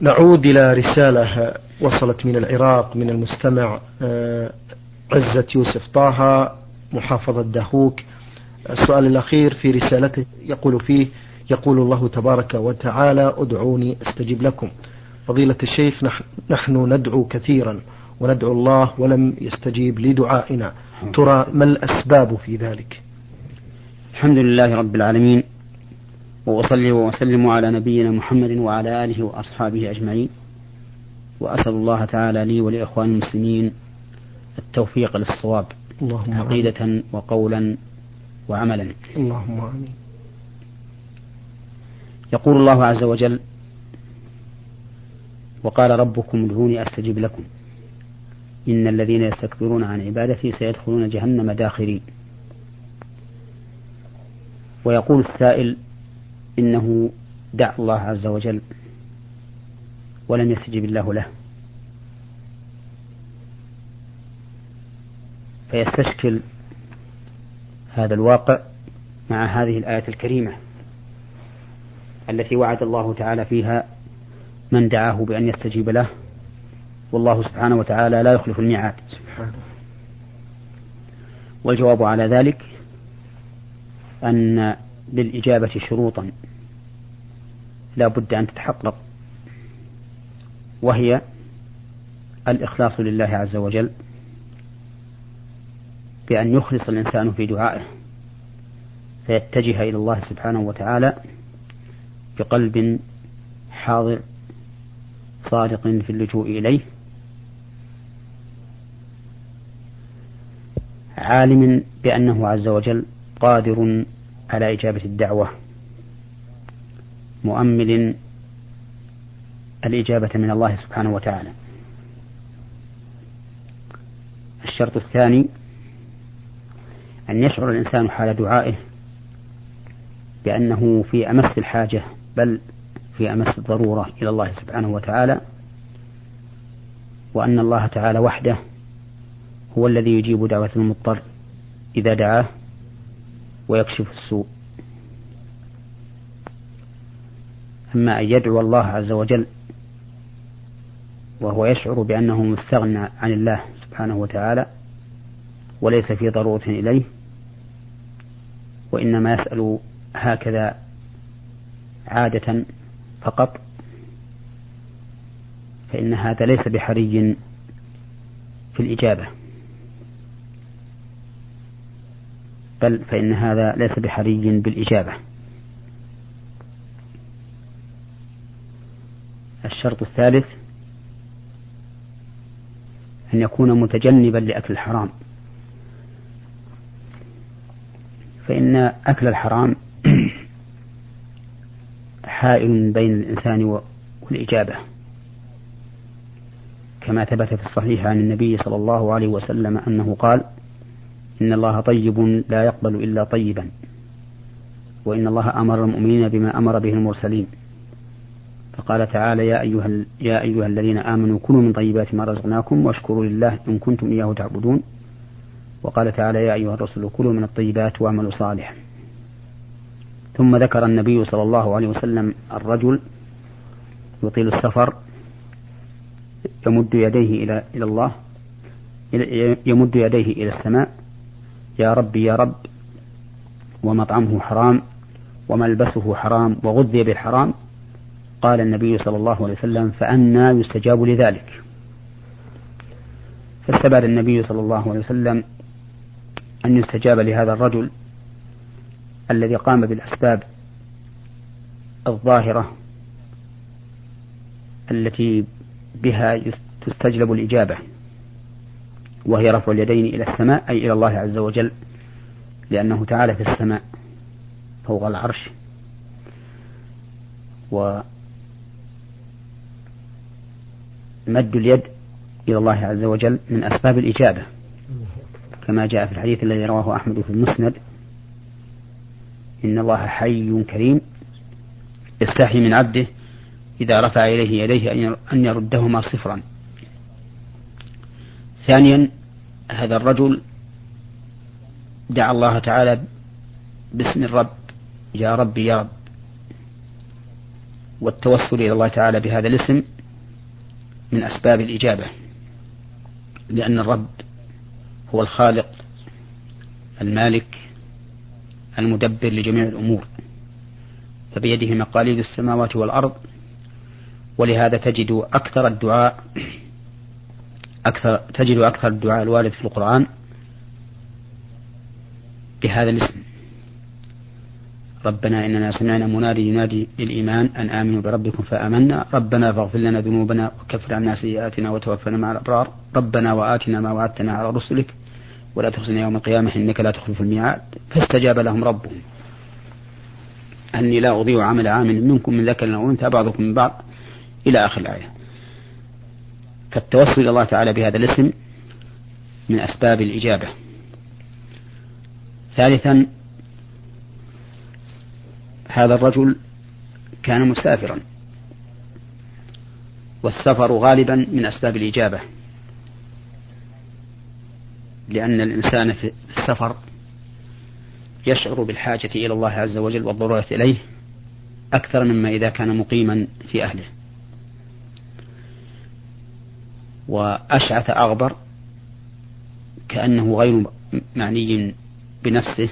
نعود إلى رسالة وصلت من العراق من المستمع آه، عزة يوسف طه محافظة دهوك السؤال الأخير في رسالته يقول فيه يقول الله تبارك وتعالى ادعوني أستجب لكم. فضيلة الشيخ نحن ندعو كثيرا وندعو الله ولم يستجيب لدعائنا. ترى ما الأسباب في ذلك؟ الحمد لله رب العالمين. وأصلي وأسلم على نبينا محمد وعلى آله وأصحابه أجمعين. وأسأل الله تعالى لي ولإخوان المسلمين التوفيق للصواب اللهم عقيدة وقولا وعملا. اللهم آمين. يقول الله عز وجل وقال ربكم ادعوني أستجب لكم. إن الذين يستكبرون عن عبادتي سيدخلون جهنم داخرين. ويقول السائل إنه دعا الله عز وجل ولم يستجب الله له. فيستشكل هذا الواقع مع هذه الآية الكريمة التي وعد الله تعالى فيها من دعاه بأن يستجيب له. والله سبحانه وتعالى لا يخلف الميعاد. والجواب على ذلك أن للإجابة شروطا. لا بد أن تتحقق. وهي الإخلاص لله عز وجل بأن يخلص الإنسان في دعائه فيتجه إلى الله سبحانه وتعالى بقلب حاضر صادق في اللجوء إليه عالم بأنه عز وجل قادر على إجابة الدعوة. مؤمل الإجابة من الله سبحانه وتعالى. الشرط الثاني أن يشعر الإنسان حال دعائه بأنه في أمس الحاجة بل في أمس الضرورة إلى الله سبحانه وتعالى وأن الله تعالى وحده هو الذي يجيب دعوة المضطر إذا دعاه. ويكشف السوء. أما أن يدعو الله عز وجل وهو يشعر بأنه مستغنى عن الله سبحانه وتعالى وليس في ضرورة إليه وإنما يسأل هكذا عادة فقط فإن هذا ليس بحري في الإجابة. بل فإن هذا ليس بحري بالإجابة. الشرط الثالث أن يكون متجنبا لأكل الحرام. فإن أكل الحرام حائل بين الإنسان والإجابة كما ثبت في الصحيح عن النبي صلى الله عليه وسلم أنه قال إن الله طيب لا يقبل إلا طيبا. وإن الله أمر المؤمنين بما أمر به المرسلين. فقال تعالى يا أيها, يا أيها الذين آمنوا كلوا من طيبات ما رزقناكم واشكروا لله إن كنتم إياه تعبدون. وقال تعالى يا أيها الرسل كلوا من الطيبات واعملوا صالحا. ثم ذكر النبي صلى الله عليه وسلم الرجل يطيل السفر يمد يديه إلى إلى الله يمد يديه إلى السماء يا رب يا رب ومطعمه حرام وملبسه حرام وغذي بالحرام قال النبي صلى الله عليه وسلم فأنا يستجاب لذلك. فاستبعد النبي صلى الله عليه وسلم أن يستجاب لهذا الرجل الذي قام بالأسباب الظاهرة التي بها تستجلب الإجابة. وهي رفع اليدين إلى السماء أي إلى الله عز وجل لأنه تعالى في السماء فوق العرش. ومد اليد إلى الله عز وجل من أسباب الإجابة كما جاء في الحديث الذي رواه أحمد في المسند إن الله حي كريم يستحي من عبده إذا رفع إليه يديه أن يردهما صفرا. ثانيا هذا الرجل دعا الله تعالى باسم الرب يا رب يا رب. والتوسل إلى الله تعالى بهذا الاسم من أسباب الإجابة لأن الرب هو الخالق المالك المدبر لجميع الأمور. فبيده مقاليد السماوات والأرض ولهذا تجد أكثر الدعاء أكثر تجد أكثر الدعاء الوارد في القرآن بهذا الاسم. ربنا إننا سمعنا منادي ينادي للإيمان أن آمنوا بربكم فآمنا. ربنا فاغفر لنا ذنوبنا وكفر عنا سيئاتنا وتوفنا مع الأبرار. ربنا وآتنا ما وعدتنا على رسلك. ولا تخزنا يوم القيامة إنك لا تخلف الميعاد. فاستجاب لهم ربهم. أني لا أضيع عمل عامل منكم من ذكر أو أنثى بعضكم من بعض. إلى آخر الآية. فالتوسل إلى الله تعالى بهذا الاسم من أسباب الإجابة. ثالثا هذا الرجل كان مسافرا. والسفر غالبا من أسباب الإجابة. لأن الإنسان في السفر يشعر بالحاجة إلى الله عز وجل والضرورة إليه أكثر مما إذا كان مقيما في أهله. وأشعث أغبر كأنه غير معني بنفسه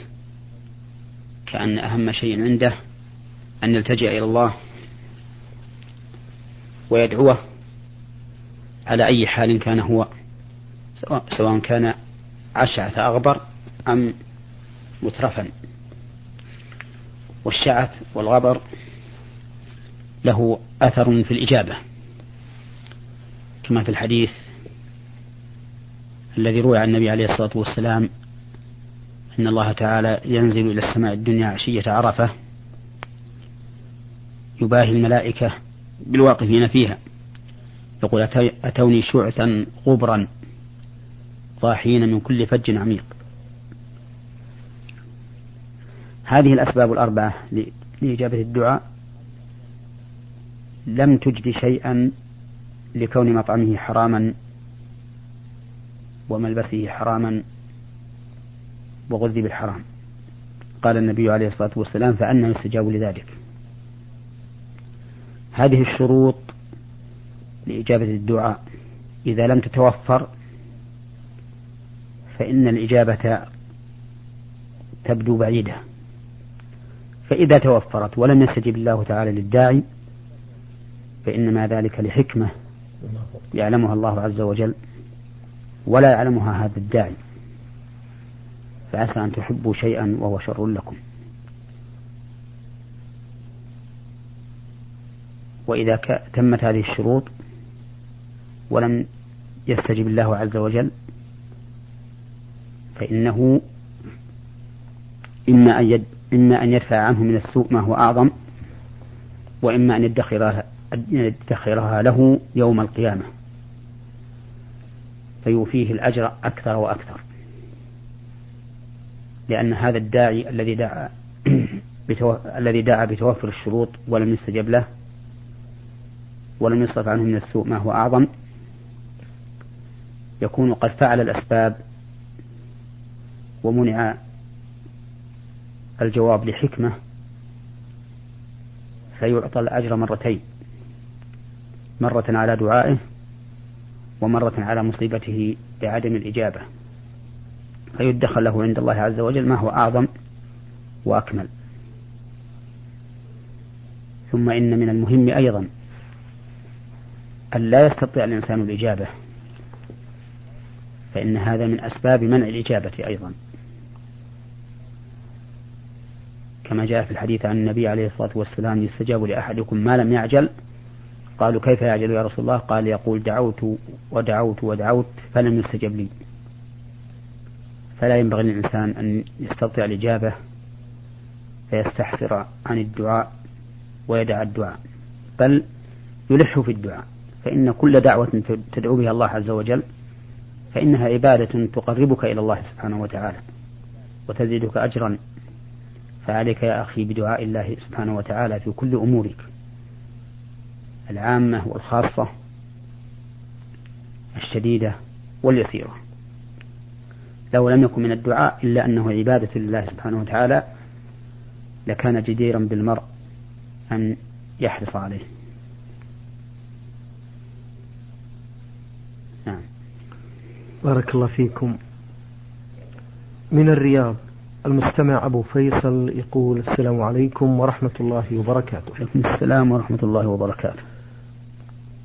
كأن أهم شيء عنده أن يلتجئ إلى الله ويدعوه على أي حال كان هو سواء كان أشعث أغبر أم مترفا. والشعث والغبر له أثر في الإجابة. كما في الحديث الذي روي عن النبي عليه الصلاة والسلام أن الله تعالى ينزل إلى السماء الدنيا عشية عرفة يباهي الملائكة بالواقفين فيها. يقول أتوني شعثا غبرا ضاحين من كل فج عميق. هذه الأسباب الأربعة لإجابة الدعاء. لم تجد شيئا لكون مطعمه حراما وملبسه حراما وغذي بالحرام. قال النبي عليه الصلاة والسلام فأنا يستجاب لذلك. هذه الشروط لإجابة الدعاء. إذا لم تتوفر فإن الإجابة تبدو بعيدة. فإذا توفرت ولم يستجب الله تعالى للداعي فإنما ذلك لحكمة يعلمها الله عز وجل ولا يعلمها هذا الداعي. فعسى أن تحبوا شيئا وهو شر لكم. وإذا تمت هذه الشروط ولم يستجب الله عز وجل فإنه إما أن يد إما أن يدفع عنه من السوء ما هو أعظم وإما أن يدخرها, يدخرها له يوم القيامة فيوفيه الأجر أكثر وأكثر لأن هذا الداعي الذي دعا. الذي دعا بتوفر الشروط ولم يستجب له ولم يصرف عنه من السوء ما هو أعظم يكون قد فعل الأسباب ومنع الجواب لحكمة فيعطى الأجر مرتين مرة على دعائه ومرة على مصيبته بعدم الإجابة فيدخل له عند الله عز وجل ما هو أعظم وأكمل. ثم إن من المهم أيضا أن لا يستطيع الإنسان الإجابة فإن هذا من أسباب منع الإجابة أيضا. كما جاء في الحديث عن النبي عليه الصلاة والسلام يستجاب لأحدكم ما لم يعجل قالوا كيف يعجل يا رسول الله؟ قال يقول دعوت ودعوت ودعوت فلم يستجب لي. فلا ينبغي للإنسان أن يستطيع الإجابة فيستحسر عن الدعاء ويدع الدعاء بل يلح في الدعاء. فإن كل دعوة تدعو بها الله عز وجل فإنها عبادة تقربك إلى الله سبحانه وتعالى وتزيدك أجرا. فعليك يا أخي بدعاء الله سبحانه وتعالى في كل أمورك. العامة والخاصة الشديدة واليسيرة. لو لم يكن من الدعاء إلا أنه عبادة لله سبحانه وتعالى لكان جديرا بالمرء أن يحرص عليه. نعم. بارك الله فيكم. من الرياض المستمع أبو فيصل يقول السلام عليكم ورحمة الله وبركاته. عليكم السلام ورحمة الله وبركاته.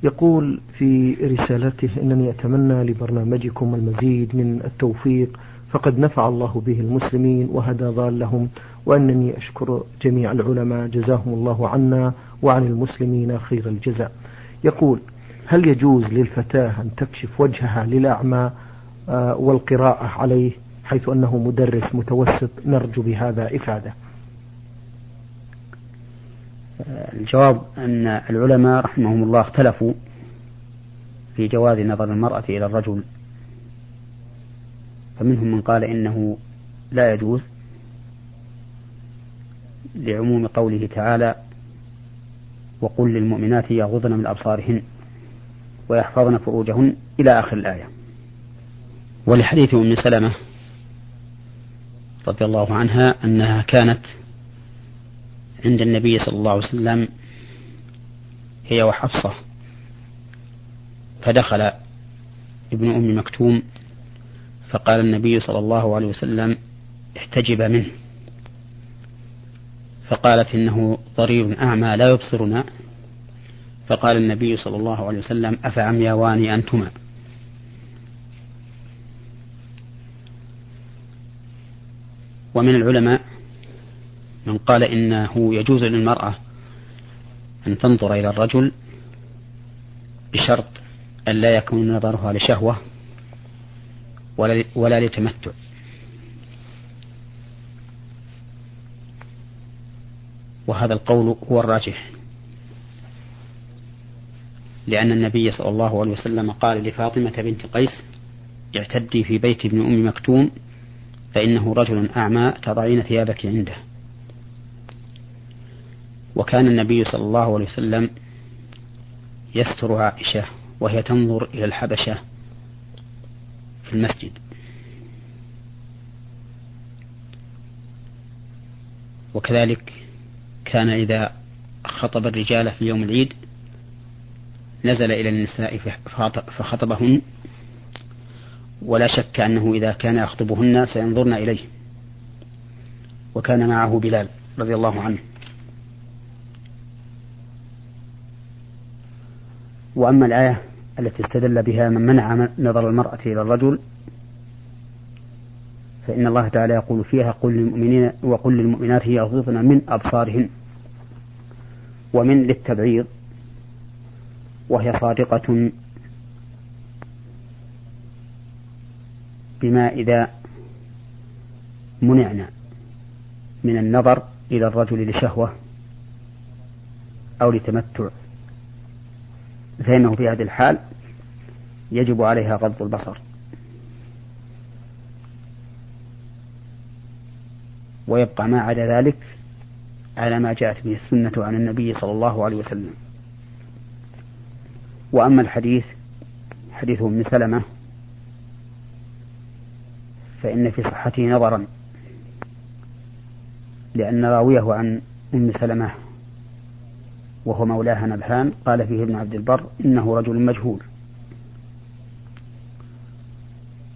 يقول في رسالته إنني أتمنى لبرنامجكم المزيد من التوفيق فقد نفع الله به المسلمين وهدى ضالهم وأنني أشكر جميع العلماء جزاهم الله عنا وعن المسلمين خير الجزاء. يقول هل يجوز للفتاة أن تكشف وجهها للأعمى آه، والقراءة عليه حيث أنه مدرس متوسط نرجو بهذا إفادة؟ الجواب أن العلماء رحمهم الله اختلفوا في جواز نظر المرأة إلى الرجل. فمنهم من قال إنه لا يجوز لعموم قوله تعالى وقل للمؤمنات يغضن من أبصارهن ويحفظن فروجهن إلى آخر الآية. ولحديث أم سلمة رضي الله عنها أنها كانت عند النبي صلى الله عليه وسلم هي وحفصة. فدخل ابن أم مكتوم فقال النبي صلى الله عليه وسلم احتجب منه. فقالت إنه ضرير أعمى لا يبصرنا. فقال النبي صلى الله عليه وسلم أفعمياوان أنتما. ومن العلماء من قال إنه يجوز للمرأة أن تنظر إلى الرجل بشرط أن لا يكون نظرها لشهوة ولا, ولا لتمتع. وهذا القول هو الراجح. لأن النبي صلى الله عليه وسلم قال لفاطمة بنت قيس اعتدي في بيت ابن أم مكتوم فإنه رجل أعمى تضعين ثيابك عنده. وكان النبي صلى الله عليه وسلم يستر عائشة وهي تنظر إلى الحبشة في المسجد. وكذلك كان إذا خطب الرجال في يوم العيد نزل إلى النساء فخطبهن ولا شك أنه إذا كان يخطبهن سينظرن إليه. وكان معه بلال رضي الله عنه. وأما الآية التي استدل بها من منع نظر المرأة إلى الرجل فإن الله تعالى يقول فيها قل للمؤمنين وقل للمؤمنات يغضضن من أبصارهن ومن للتبعيض وهي صادقة بما إذا منعنا من النظر إلى الرجل لشهوة أو لتمتع فإنه في هذه الحال يجب عليها غض البصر. ويبقى ما عدا ذلك على ما جاءت به السنة عن النبي صلى الله عليه وسلم. وأما الحديث حديث أم سلمة فإن في صحته نظرا لأن راويه عن أم سلمة وهو مولاها نبهان قال فيه ابن عبد البر إنه رجل مجهول.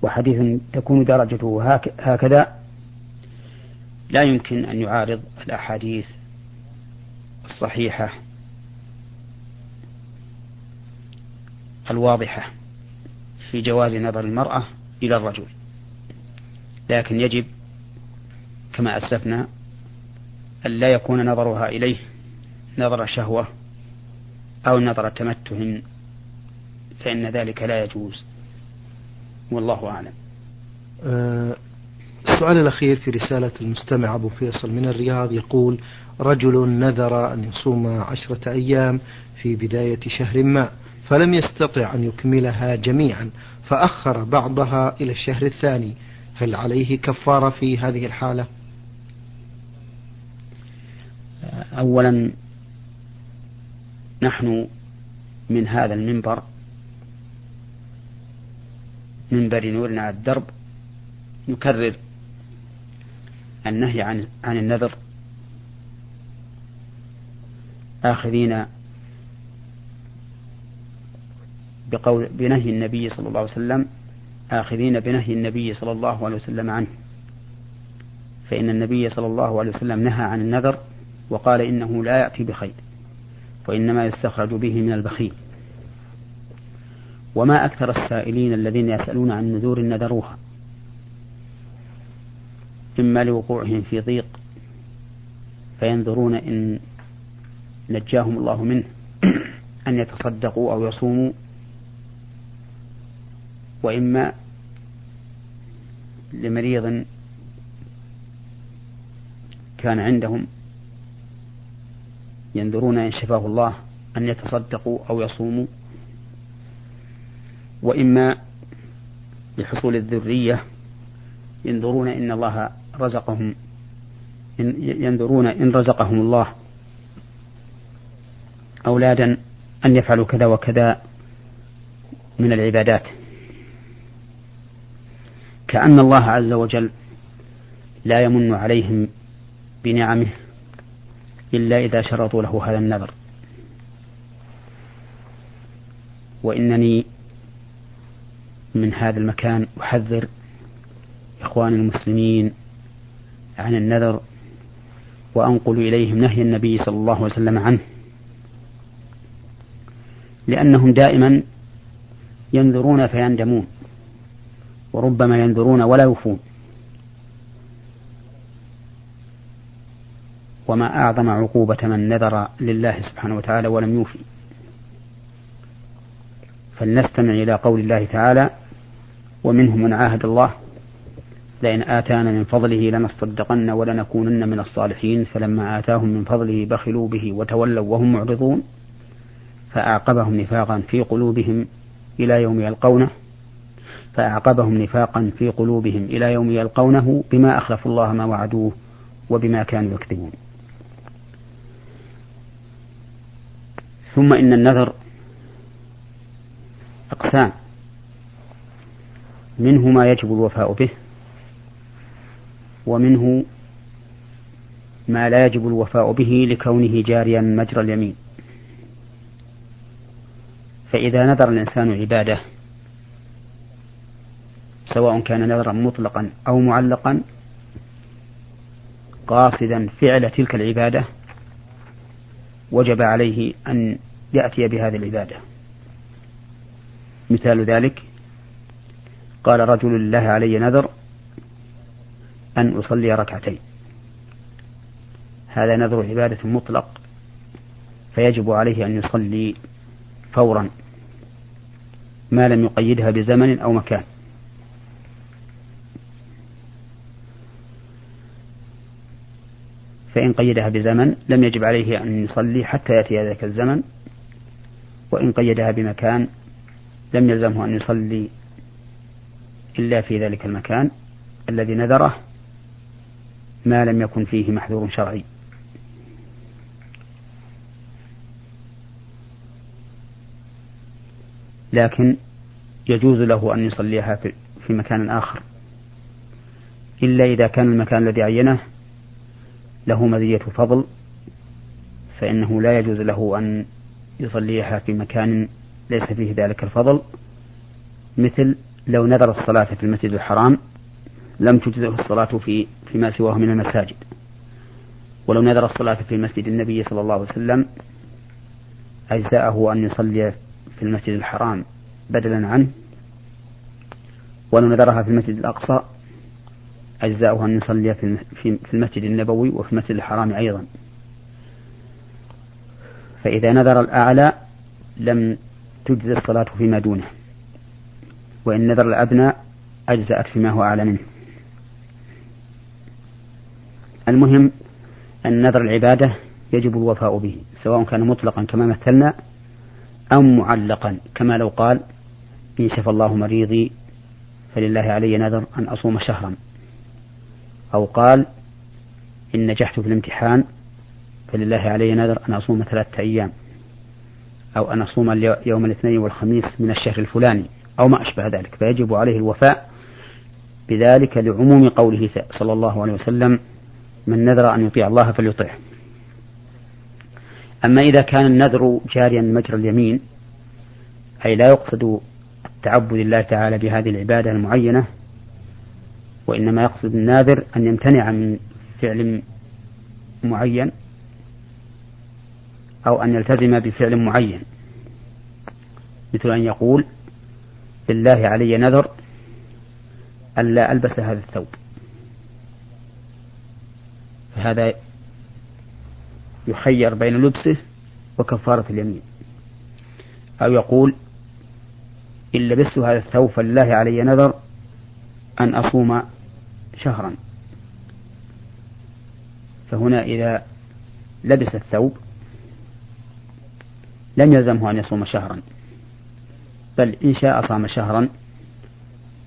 وحديث تكون درجته هكذا. لا يمكن أن يعارض الأحاديث الصحيحة الواضحة في جواز نظر المرأة إلى الرجل. لكن يجب كما أسلفنا أن لا يكون نظرها إليه نظر شهوة أو نظر تمتع فإن ذلك لا يجوز. والله أعلم. أه السؤال الأخير في رسالة المستمع أبو فيصل من الرياض يقول رجل نذر أن يصوم عشرة أيام في بداية شهر ما فلم يستطع أن يكملها جميعا فأخر بعضها إلى الشهر الثاني. هل عليه كفارة في هذه الحالة؟ أولا نحن من هذا المنبر منبر نورنا على الدرب نكرر النهي عن عن النذر. آخذين بقول بنهي النبي صلى الله عليه وسلم آخذين بنهي النبي صلى الله عليه وسلم عنه. فإن النبي صلى الله عليه وسلم نهى عن النذر وقال إنه لا يأتي بخير. وإنما يستخرج به من البخيل. وما أكثر السائلين الذين يسألون عن نذور نذروها إما لوقوعهم في ضيق فينذرون إن نجاهم الله منه أن يتصدقوا أو يصوموا وإما لمريض كان عندهم ينذرون إن شفاه الله أن يتصدقوا أو يصوموا وإما لحصول الذرية ينظرون إن الله رزقهم إن ينظرون إن رزقهم الله أولادا أن يفعلوا كذا وكذا من العبادات. كأن الله عز وجل لا يمن عليهم بنعمه. إلا إذا شرطوا له هذا النذر. وإنني من هذا المكان أحذر إخواني المسلمين عن النذر وأنقل إليهم نهي النبي صلى الله عليه وسلم عنه. لأنهم دائما ينذرون فيندمون وربما ينذرون ولا يوفون. وما أعظم عقوبة من نذر لله سبحانه وتعالى ولم يوفي. فلنستمع إلى قول الله تعالى ومنهم من عاهد الله لئن آتانا من فضله لنصدقن ولنكونن من الصالحين فلما آتاهم من فضله بخلوا به وتولوا وهم معرضون فأعقبهم نفاقا في قلوبهم إلى يوم يلقونه فأعقبهم نفاقا في قلوبهم إلى يوم يلقونه بما أخلفوا الله ما وعدوه وبما كانوا يكذبون. ثم إن النذر أقسام. منه ما يجب الوفاء به ومنه ما لا يجب الوفاء به لكونه جاريا مجرى اليمين. فإذا نذر الإنسان عبادة سواء كان نذرا مطلقا أو معلقا قاصدا فعل تلك العبادة وجب عليه أن يأتي بهذه العبادة. مثال ذلك قال رجل الله علي نذر أن أصلي ركعتين. هذا نذر عبادة مطلق فيجب عليه أن يصلي فورا ما لم يقيدها بزمن أو مكان. فإن قيدها بزمن لم يجب عليه أن يصلي حتى يأتي ذلك الزمن وإن قيدها بمكان لم يلزمه أن يصلي إلا في ذلك المكان الذي نذره ما لم يكن فيه محذور شرعي. لكن يجوز له أن يصليها في مكان آخر. إلا إذا كان المكان الذي عينه له مزية فضل فإنه لا يجوز له أن يصليها في مكان ليس فيه ذلك الفضل. مثل لو نذر الصلاة في المسجد الحرام لم تجزه الصلاة في فيما سواه من المساجد. ولو نذر الصلاة في مسجد النبي صلى الله عليه وسلم أجزأه أن يصلي في المسجد الحرام بدلا عنه. ولو نذرها في المسجد الأقصى أجزاؤه أن يصلي في المسجد النبوي وفي المسجد الحرام أيضا. فإذا نذر الأعلى لم تجزى الصلاة فيما دونه وإن نذر الأدنى أجزأت فيما هو أعلى منه. المهم أن نذر العبادة يجب الوفاء به سواء كان مطلقا كما مثلنا أو معلقا. كما لو قال إن شفى الله مريضي فلله علي نذر أن أصوم شهرا. أو قال إن نجحت في الامتحان فلله علي نذر أن أصوم ثلاثة أيام أو أن أصوم يوم الاثنين والخميس من الشهر الفلاني أو ما أشبه ذلك فيجب عليه الوفاء بذلك لعموم قوله صلى الله عليه وسلم من نذر أن يطيع الله فليطعه أما إذا كان النذر جاريا مجرى اليمين أي لا يقصد التعبد لله تعالى بهذه العبادة المعينة وإنما يقصد الناذر أن يمتنع من فعل معين أو أن يلتزم بفعل معين. مثل أن يقول لله علي نذر ألا ألبس هذا الثوب. فهذا يخير بين لبسه وكفارة اليمين. أو يقول إن لبست هذا الثوب فلله علي نذر أن أصوم شهرا. فهنا إذا لبس الثوب لم يلزمه أن يصوم شهرا بل إن شاء صام شهرا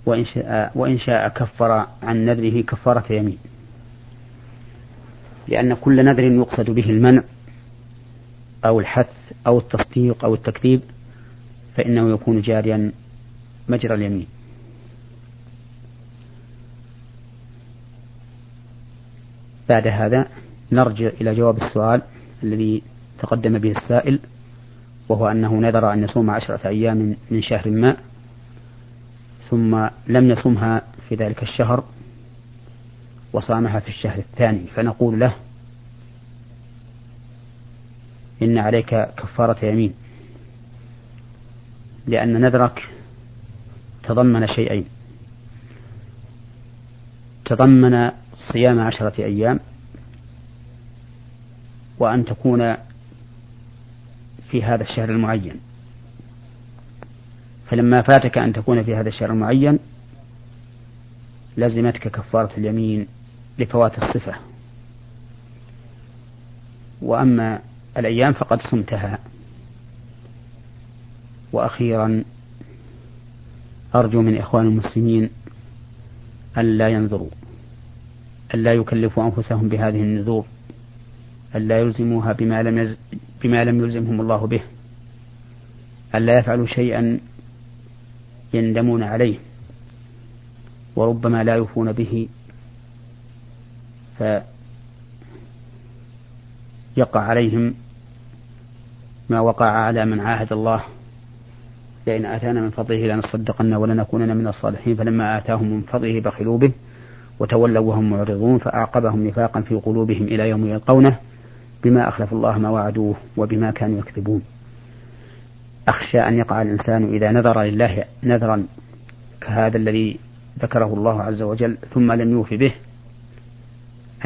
وإن شاء, وإن شاء كفر عن نذره كفارة يمين. لأن كل نذر يقصد به المنع أو الحث أو التصديق أو التكذيب فإنه يكون جاريا مجرى اليمين. بعد هذا نرجع إلى جواب السؤال الذي تقدم به السائل وهو أنه نذر أن يصوم عشرة أيام من شهر ما ثم لم يصمها في ذلك الشهر وصامها في الشهر الثاني. فنقول له إن عليك كفارة يمين لأن نذرك تضمن شيئين. تضمن صيام عشرة أيام وأن تكون في هذا الشهر المعين. فلما فاتك أن تكون في هذا الشهر المعين لزمتك كفارة اليمين لفوات الصفة. وأما الأيام فقد صمتها. وأخيرا أرجو من إخوان المسلمين ألا ينظروا. ألا يكلفوا أنفسهم بهذه النذور ألا يلزموها بما لم يز... بما لم يلزمهم الله به ألا يفعلوا شيئا يندمون عليه وربما لا يوفون به. فيقع عليهم ما وقع على من عاهد الله. لئن آتانا من فضله لنصدقن ولنكونن من الصالحين فلما آتاهم من فضله بخلوا به. وتولوا وهم معرضون فأعقبهم نفاقا في قلوبهم إلى يوم يلقونه بما أخلف الله ما وعدوه وبما كانوا يكذبون. أخشى أن يقع الإنسان إذا نذر لله نذرا كهذا الذي ذكره الله عز وجل ثم لم يوف به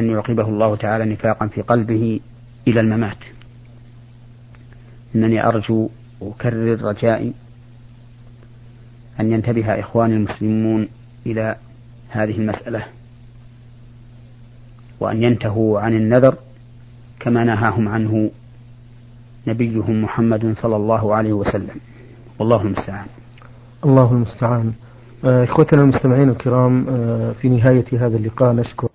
أن يعقبه الله تعالى نفاقا في قلبه إلى الممات. إنني أرجو أكرر رجائي أن ينتبه إخواني المسلمون إلى هذه المسألة. وأن ينتهوا عن النذر كما نهاهم عنه نبيهم محمد صلى الله عليه وسلم. والله المستعان. الله المستعان. آه، إخوتنا المستمعين الكرام آه، في نهاية هذا اللقاء نشكر